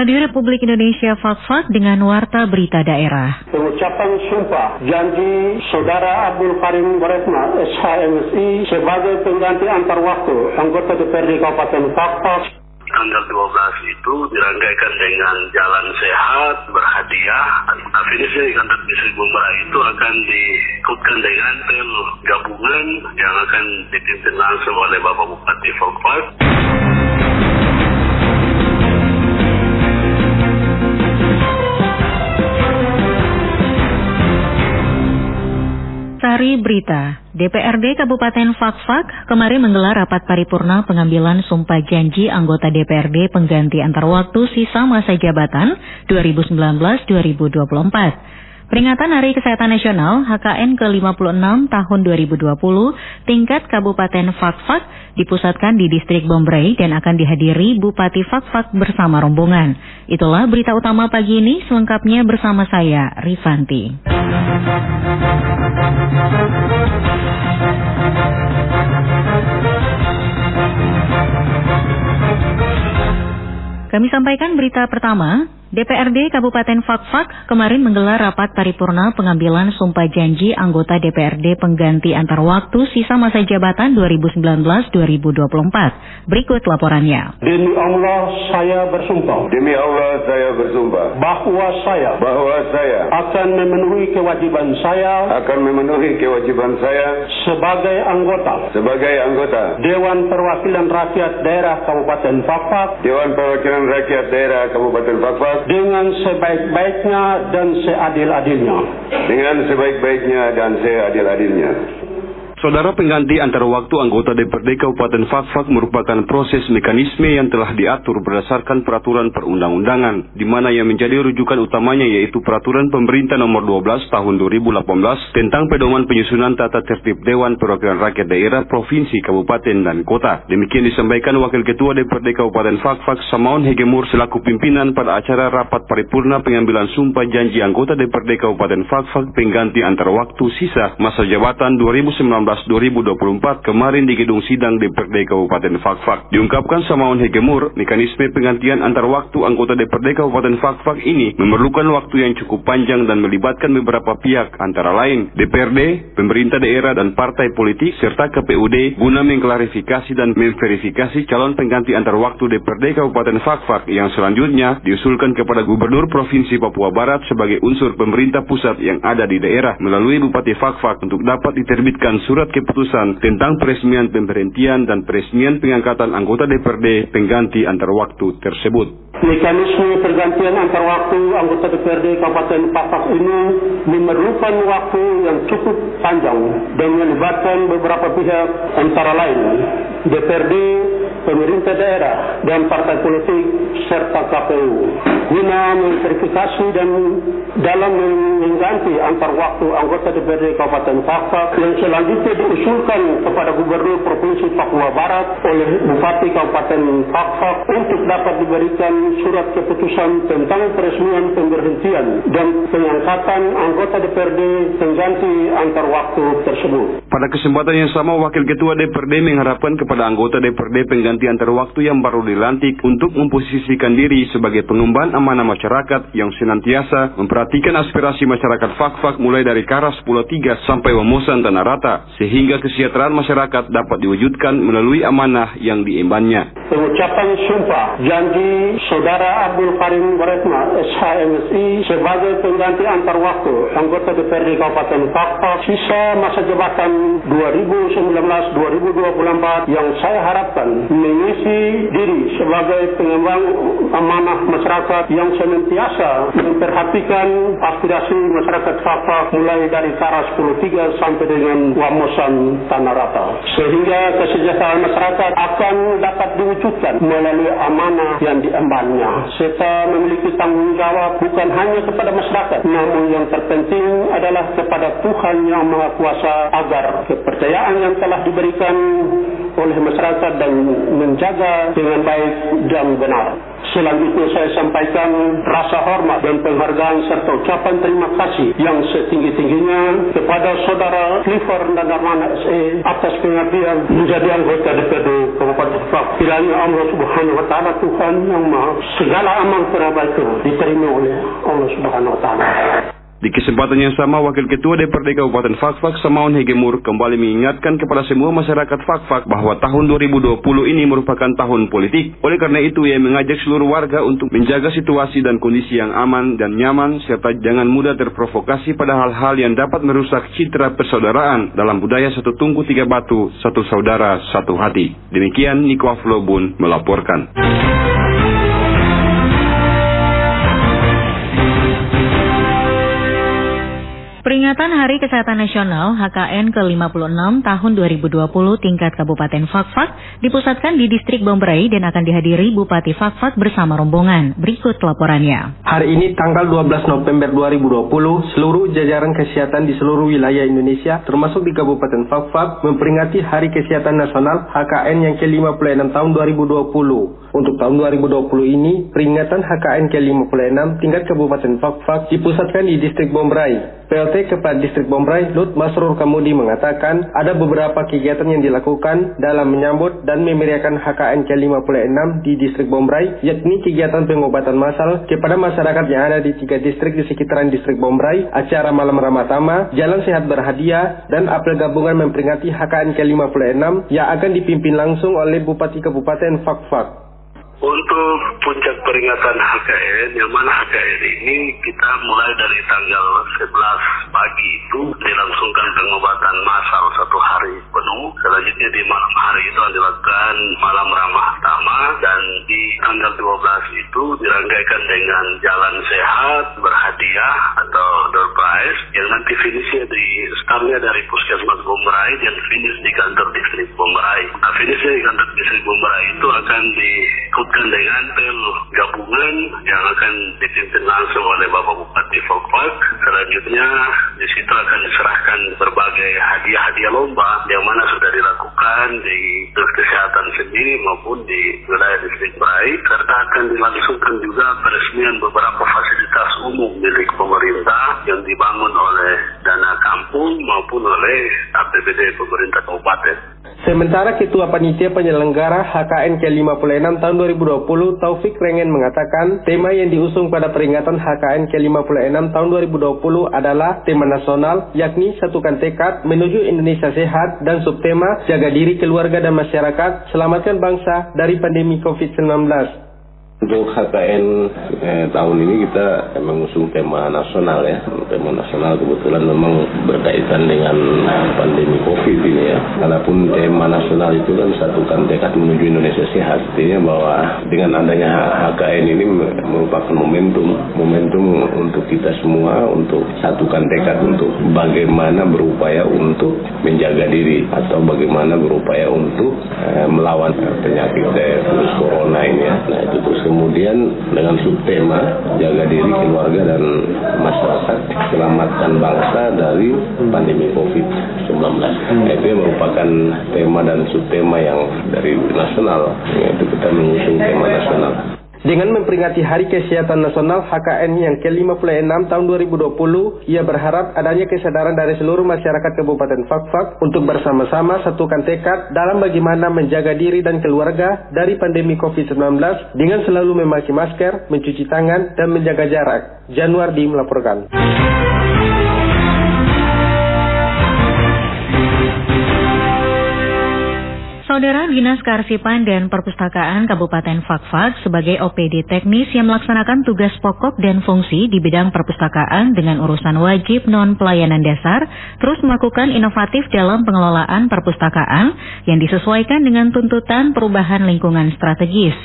Radio Republik Indonesia Fakfak dengan Warta Berita Daerah. Pengucapan sumpah janji Saudara Abdul Karim Baretma, SHMSI, sebagai pengganti antar waktu anggota DPRD Kabupaten Fakfak tanggal 12 itu dirangkaikan dengan jalan sehat, berhadiah. Definisi kantor bisnis Bumbara itu akan diikutkan dengan pel gabungan yang akan dipimpin langsung oleh Bapak Bupati Folkvard. Sari Berita, DPRD Kabupaten Fakfak kemarin menggelar rapat paripurna pengambilan sumpah janji anggota DPRD pengganti antar waktu sisa masa jabatan 2019-2024. Peringatan Hari Kesehatan Nasional HKN ke-56 tahun 2020 tingkat Kabupaten Fakfak dipusatkan di distrik Bombray dan akan dihadiri Bupati Fakfak bersama rombongan. Itulah berita utama pagi ini selengkapnya bersama saya Rifanti. Kami sampaikan berita pertama, DPRD Kabupaten Fakfak kemarin menggelar rapat paripurna pengambilan sumpah janji anggota DPRD pengganti antar waktu sisa masa jabatan 2019-2024. Berikut laporannya. Demi Allah saya bersumpah. Demi Allah saya bersumpah. Bahwa saya. Bahwa saya. Akan memenuhi kewajiban saya. Akan memenuhi kewajiban saya. Sebagai anggota. Sebagai anggota. Dewan Perwakilan Rakyat Daerah Kabupaten Fakfak. Dewan Perwakilan Rakyat Daerah Kabupaten Fakfak dengan sebaik-baiknya dan seadil-adilnya. Dengan sebaik-baiknya dan seadil-adilnya. Saudara pengganti antar waktu anggota DPRD Kabupaten Fakfak merupakan proses mekanisme yang telah diatur berdasarkan peraturan perundang-undangan, di mana yang menjadi rujukan utamanya yaitu peraturan pemerintah nomor 12 tahun 2018 tentang pedoman penyusunan tata tertib Dewan Perwakilan Rakyat Daerah Provinsi, Kabupaten, dan Kota. Demikian disampaikan Wakil Ketua DPRD Kabupaten Fakfak Samaun Hegemur selaku pimpinan pada acara rapat paripurna pengambilan sumpah janji anggota DPRD Kabupaten Fakfak pengganti antar waktu sisa masa jabatan 2019 2024 kemarin di gedung sidang DPRD Kabupaten Fakfak. Diungkapkan Samaun Hegemur, mekanisme penggantian antar waktu anggota DPRD Kabupaten Fakfak ini memerlukan waktu yang cukup panjang dan melibatkan beberapa pihak antara lain DPRD, pemerintah daerah dan partai politik serta KPUD guna mengklarifikasi dan memverifikasi calon pengganti antar waktu DPRD Kabupaten Fakfak yang selanjutnya diusulkan kepada Gubernur Provinsi Papua Barat sebagai unsur pemerintah pusat yang ada di daerah melalui Bupati Fakfak untuk dapat diterbitkan surat surat keputusan tentang peresmian pemberhentian dan peresmian pengangkatan anggota DPRD pengganti antar waktu tersebut. Mekanisme pergantian antar waktu anggota DPRD Kabupaten Papak ini memerlukan waktu yang cukup panjang dan melibatkan beberapa pihak antara lain DPRD, pemerintah daerah, dan partai politik serta KPU guna memverifikasi dan dalam mengganti antar waktu anggota DPRD Kabupaten Fakfak yang selanjutnya diusulkan kepada Gubernur Provinsi Papua Barat oleh Bupati Kabupaten Fakfak untuk dapat diberikan surat keputusan tentang peresmian pemberhentian dan pengangkatan anggota DPRD pengganti antar waktu tersebut. Pada kesempatan yang sama, Wakil Ketua DPRD mengharapkan kepada anggota DPRD pengganti antar waktu yang baru dilantik untuk memposisikan diri sebagai pengemban amanah masyarakat yang senantiasa memperhatikan aspirasi masyarakat fak-fak mulai dari Karas Pulau Tiga sampai Wamusan Tanah Rata, sehingga kesejahteraan masyarakat dapat diwujudkan melalui amanah yang diembannya. Pengucapan sumpah janji Saudara Abdul Karim Baretma, SHMSI, sebagai pengganti antar waktu anggota DPRD Kabupaten Fakfak sisa masa jabatan 2019-2024 yang saya harapkan mengisi diri sebagai pengembang amanah masyarakat yang senantiasa memperhatikan aspirasi masyarakat Fakfak mulai dari Karas 10 sampai dengan Wamosan Tanah Rata. Sehingga kesejahteraan masyarakat akan dapat diwujudkan melalui amanah yang diembannya. Serta memiliki tanggung jawab bukan hanya kepada masyarakat, namun yang terpenting adalah kepada Tuhan Yang Maha Kuasa agar kepercayaan yang telah diberikan oleh masyarakat dan menjaga dengan baik dan benar. Selanjutnya saya sampaikan rasa hormat dan penghargaan serta ucapan terima kasih yang setinggi-tingginya kepada saudara Clifford dan Darmana SE atas pengabdian menjadi anggota DPRD Kabupaten Fak. Kiranya Allah Subhanahu Wa Taala Tuhan yang Maha segala amal kebaikan diterima oleh Allah Subhanahu Wa Taala. Di kesempatan yang sama, Wakil Ketua DPRD Kabupaten Fakfak Semaun Hegemur kembali mengingatkan kepada semua masyarakat Fakfak bahwa tahun 2020 ini merupakan tahun politik. Oleh karena itu, ia mengajak seluruh warga untuk menjaga situasi dan kondisi yang aman dan nyaman, serta jangan mudah terprovokasi pada hal-hal yang dapat merusak citra persaudaraan dalam budaya satu tungku tiga batu, satu saudara, satu hati. Demikian Niko Aflobun melaporkan. Peringatan Hari Kesehatan Nasional HKN ke-56 tahun 2020 tingkat Kabupaten Fakfak dipusatkan di Distrik Bombray dan akan dihadiri Bupati Fakfak bersama rombongan. Berikut laporannya. Hari ini tanggal 12 November 2020, seluruh jajaran kesehatan di seluruh wilayah Indonesia termasuk di Kabupaten Fakfak memperingati Hari Kesehatan Nasional HKN yang ke-56 tahun 2020. Untuk tahun 2020 ini, peringatan HKN ke-56 tingkat Kabupaten Fakfak dipusatkan di Distrik Bombray. PLT Kepala Distrik Bombray, Lut Masrur Kamudi mengatakan ada beberapa kegiatan yang dilakukan dalam menyambut dan memeriahkan HKN ke-56 di Distrik Bombray, yakni kegiatan pengobatan massal kepada masyarakat yang ada di tiga distrik di sekitaran Distrik Bombray, acara Malam Ramatama, Jalan Sehat Berhadiah, dan apel gabungan memperingati HKN ke-56 yang akan dipimpin langsung oleh Bupati Kabupaten Fakfak. Untuk puncak peringatan HKN, yang mana HKN ini kita mulai dari tanggal 11 pagi itu dilangsungkan pengobatan massal satu hari penuh. Selanjutnya di malam hari itu dilakukan malam ramah tama dan di tanggal 12 itu dirangkaikan dengan jalan sehat berhadiah atau door prize yang nanti finishnya di startnya dari Puskesmas Bombray dan finish di kantor distrik Bombray. Nah, finishnya di kantor distrik Bombray itu akan disebutkan dengan tim gabungan yang akan dipimpin langsung oleh Bapak Bupati Fokfak. Selanjutnya di situ akan diserahkan berbagai hadiah-hadiah lomba yang mana sudah dilakukan di dinas kesehatan sendiri maupun di wilayah distrik baik serta akan dilangsungkan juga peresmian beberapa fasilitas umum milik pemerintah yang dibangun oleh dana kampung maupun oleh APBD pemerintah kabupaten. Sementara Ketua Panitia Penyelenggara HKN ke-56 tahun 2020 Taufik Rengen mengatakan tema yang diusung pada peringatan HKN ke-56 tahun 2020 adalah tema nasional yakni satukan tekad menuju Indonesia sehat dan subtema jaga diri keluarga dan masyarakat selamatkan bangsa dari pandemi COVID-19. Untuk HKN eh, tahun ini kita mengusung tema nasional ya. Tema nasional kebetulan memang berkaitan dengan pandemi COVID ini ya. Walaupun tema nasional itu kan satukan tekad menuju Indonesia sehat. Artinya bahwa dengan adanya HKN ini merupakan momentum, momentum untuk kita semua untuk satukan tekad untuk bagaimana berupaya untuk menjaga diri atau bagaimana berupaya untuk eh, melawan penyakit virus corona ini ya. Nah itu terus kemudian dengan subtema jaga diri keluarga dan masyarakat selamatkan bangsa dari pandemi COVID-19 nah, itu merupakan tema dan subtema yang dari nasional yaitu kita dengan memperingati Hari Kesehatan Nasional HKN yang ke-56 tahun 2020, ia berharap adanya kesadaran dari seluruh masyarakat Kabupaten Fakfak untuk bersama-sama satukan tekad dalam bagaimana menjaga diri dan keluarga dari pandemi COVID-19 dengan selalu memakai masker, mencuci tangan, dan menjaga jarak. Januardi melaporkan. Saudara Dinas Kearsipan dan Perpustakaan Kabupaten Fakfak sebagai OPD teknis yang melaksanakan tugas pokok dan fungsi di bidang perpustakaan dengan urusan wajib non pelayanan dasar terus melakukan inovatif dalam pengelolaan perpustakaan yang disesuaikan dengan tuntutan perubahan lingkungan strategis.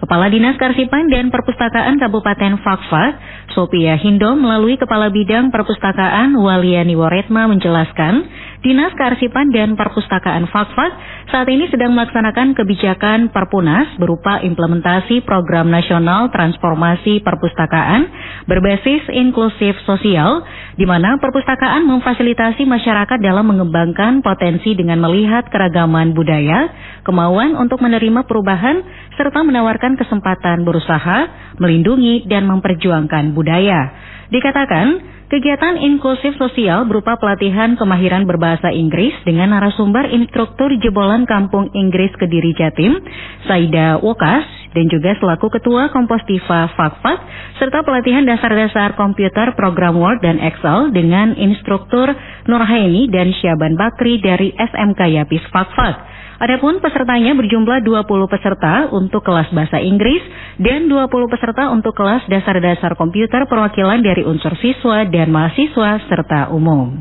Kepala Dinas Karsipan dan Perpustakaan Kabupaten Fakfak, Sophia Hindo melalui Kepala Bidang Perpustakaan Waliani Waretma menjelaskan, Dinas Kearsipan dan Perpustakaan Fakfak saat ini sedang melaksanakan kebijakan Perpunas berupa implementasi program nasional transformasi perpustakaan berbasis inklusif sosial di mana perpustakaan memfasilitasi masyarakat dalam mengembangkan potensi dengan melihat keragaman budaya, kemauan untuk menerima perubahan serta menawarkan kesempatan berusaha, melindungi dan memperjuangkan budaya. Dikatakan Kegiatan inklusif sosial berupa pelatihan kemahiran berbahasa Inggris dengan narasumber instruktur jebolan kampung Inggris Kediri Jatim, Saida Wokas, dan juga selaku Ketua Kompostiva Fakfak, serta pelatihan dasar-dasar komputer program Word dan Excel dengan instruktur Nurhaini dan Syaban Bakri dari SMK Yapis Fakfak. Adapun pesertanya berjumlah 20 peserta untuk kelas bahasa Inggris dan 20 peserta untuk kelas dasar-dasar komputer perwakilan dari unsur siswa dan mahasiswa serta umum.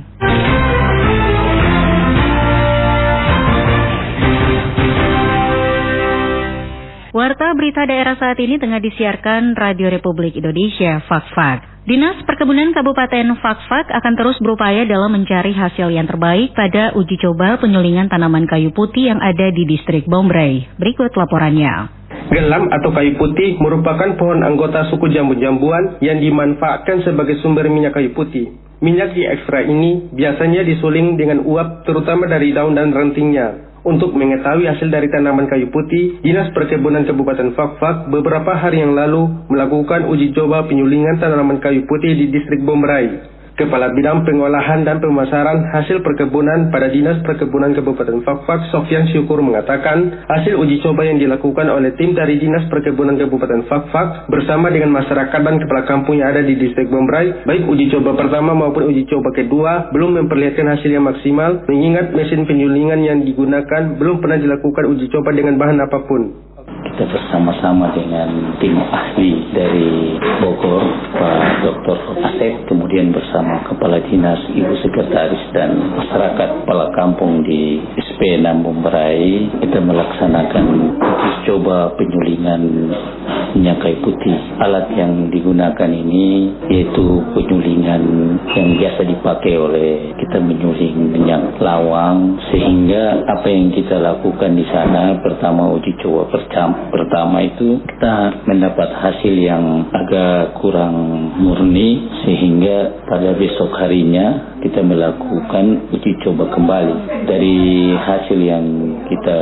Warta berita daerah saat ini tengah disiarkan Radio Republik Indonesia, Fak-Fak. Dinas Perkebunan Kabupaten Fakfak akan terus berupaya dalam mencari hasil yang terbaik pada uji coba penyulingan tanaman kayu putih yang ada di distrik Bombray. Berikut laporannya. Gelam atau kayu putih merupakan pohon anggota suku jambu-jambuan yang dimanfaatkan sebagai sumber minyak kayu putih. Minyak di ekstra ini biasanya disuling dengan uap terutama dari daun dan rantingnya. Untuk mengetahui hasil dari tanaman kayu putih, Dinas Perkebunan Kabupaten Fakfak beberapa hari yang lalu melakukan uji coba penyulingan tanaman kayu putih di distrik Bomberai. Kepala Bidang Pengolahan dan Pemasaran Hasil Perkebunan pada Dinas Perkebunan Kabupaten Fakfak, Sofyan Syukur mengatakan, hasil uji coba yang dilakukan oleh tim dari Dinas Perkebunan Kabupaten Fakfak bersama dengan masyarakat dan kepala kampung yang ada di distrik Bombray, baik uji coba pertama maupun uji coba kedua, belum memperlihatkan hasil yang maksimal, mengingat mesin penyulingan yang digunakan belum pernah dilakukan uji coba dengan bahan apa pun kita bersama-sama dengan tim ahli dari Bogor, Pak Dr. Asep, kemudian bersama Kepala Dinas, Ibu Sekretaris, dan masyarakat kepala kampung di SP 6 Bumberai, kita melaksanakan uji coba penyulingan minyak kayu putih. Alat yang digunakan ini yaitu penyulingan yang biasa dipakai oleh kita menyuling minyak lawang, sehingga apa yang kita lakukan di sana pertama uji coba pertama pertama itu kita mendapat hasil yang agak kurang murni sehingga pada besok harinya kita melakukan uji coba kembali. Dari hasil yang kita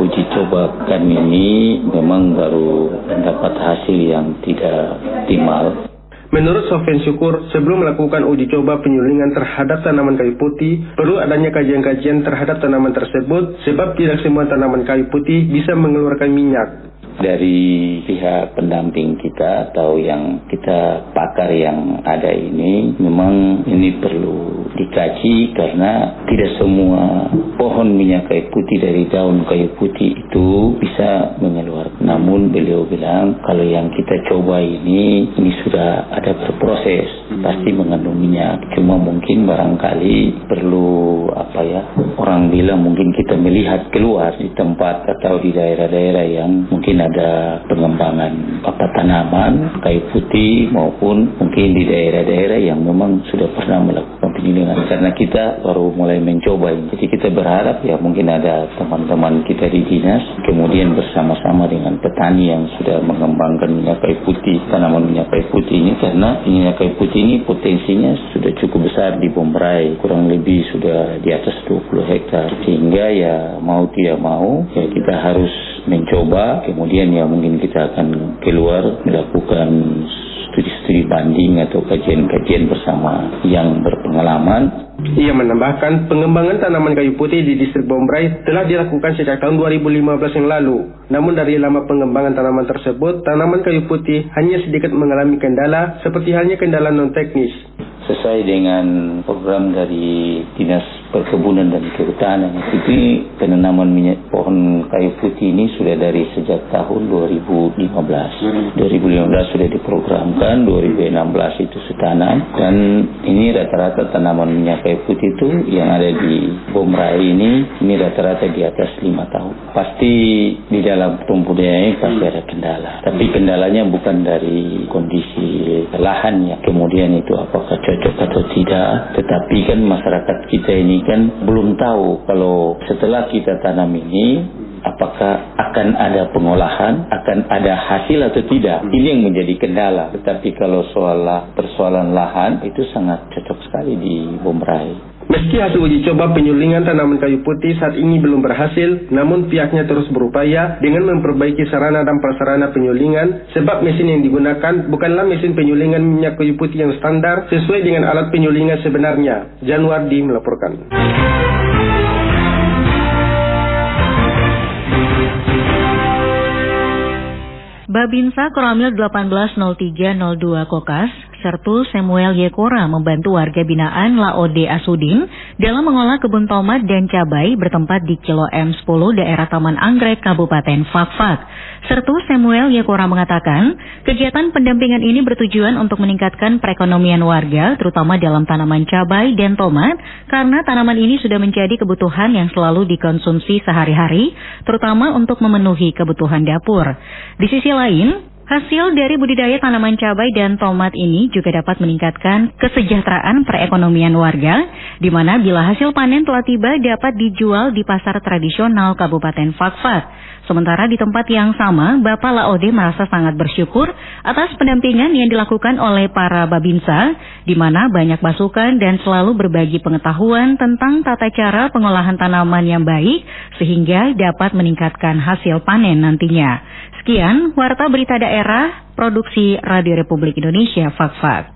uji cobakan ini memang baru mendapat hasil yang tidak optimal. Menurut Sofian Syukur, sebelum melakukan uji coba penyulingan terhadap tanaman kayu putih, perlu adanya kajian-kajian terhadap tanaman tersebut sebab tidak semua tanaman kayu putih bisa mengeluarkan minyak dari pihak pendamping kita atau yang kita pakar yang ada ini memang ini perlu dikaji karena tidak semua pohon minyak kayu putih dari daun kayu putih itu bisa mengeluarkan. Namun beliau bilang kalau yang kita coba ini ini sudah ada berproses pasti mengandung minyak. Cuma mungkin barangkali perlu apa ya orang bilang mungkin kita melihat keluar di tempat atau di daerah-daerah yang mungkin ada pengembangan apa tanaman kayu putih maupun mungkin di daerah-daerah yang memang sudah pernah melakukan penyulingan karena kita baru mulai mencoba. Jadi kita berharap ya mungkin ada teman-teman kita di dinas kemudian bersama-sama dengan petani yang sudah mengembangkan minyak kayu putih tanaman minyak kayu putih ini. Karena minyak kayu putih ini potensinya sudah cukup besar di Bombray kurang lebih sudah di atas 20 hektar. Sehingga ya mau tidak mau ya kita harus mencoba kemudian ya mungkin kita akan keluar melakukan studi-studi banding atau kajian-kajian bersama yang berpengalaman. Ia menambahkan pengembangan tanaman kayu putih di distrik Bombray telah dilakukan sejak tahun 2015 yang lalu. Namun dari lama pengembangan tanaman tersebut, tanaman kayu putih hanya sedikit mengalami kendala seperti halnya kendala non-teknis. Sesuai dengan program dari Dinas perkebunan dan kehutanan. Itu penanaman minyak pohon kayu putih ini sudah dari sejak tahun 2015. 2015 sudah diprogramkan, 2016 itu setanam dan ini rata-rata tanaman minyak kayu putih itu yang ada di Bomrai ini ini rata-rata di atas lima tahun. Pasti di dalam pembudayaan ini pasti ada kendala. Tapi kendalanya bukan dari kondisi lahan ya. Kemudian itu apakah cocok atau tidak. Tetapi kan masyarakat kita ini kan belum tahu kalau setelah kita tanam ini apakah akan ada pengolahan, akan ada hasil atau tidak. Ini yang menjadi kendala. Tetapi kalau soal persoalan lahan itu sangat cocok sekali di Bomberai. Meski hasil uji coba penyulingan tanaman kayu putih saat ini belum berhasil, namun pihaknya terus berupaya dengan memperbaiki sarana dan prasarana penyulingan sebab mesin yang digunakan bukanlah mesin penyulingan minyak kayu putih yang standar sesuai dengan alat penyulingan sebenarnya. Januardi melaporkan. Babinsa Koramil 180302 Kokas, Sertu Samuel Yekora membantu warga binaan Laode Asudin dalam mengolah kebun tomat dan cabai bertempat di Kilo M10 daerah Taman Anggrek, Kabupaten Fakfak. Sertu Samuel Yekora mengatakan, kegiatan pendampingan ini bertujuan untuk meningkatkan perekonomian warga, terutama dalam tanaman cabai dan tomat, karena tanaman ini sudah menjadi kebutuhan yang selalu dikonsumsi sehari-hari, terutama untuk memenuhi kebutuhan dapur. Di sisi lain, lain, Hasil dari budidaya tanaman cabai dan tomat ini juga dapat meningkatkan kesejahteraan perekonomian warga, di mana bila hasil panen telah tiba dapat dijual di pasar tradisional Kabupaten Fakfak. Sementara di tempat yang sama, Bapak Laode merasa sangat bersyukur atas pendampingan yang dilakukan oleh para babinsa, di mana banyak masukan dan selalu berbagi pengetahuan tentang tata cara pengolahan tanaman yang baik, sehingga dapat meningkatkan hasil panen nantinya. Sekian, Warta Berita Daerah, Produksi Radio Republik Indonesia, Fakfak. -Fak.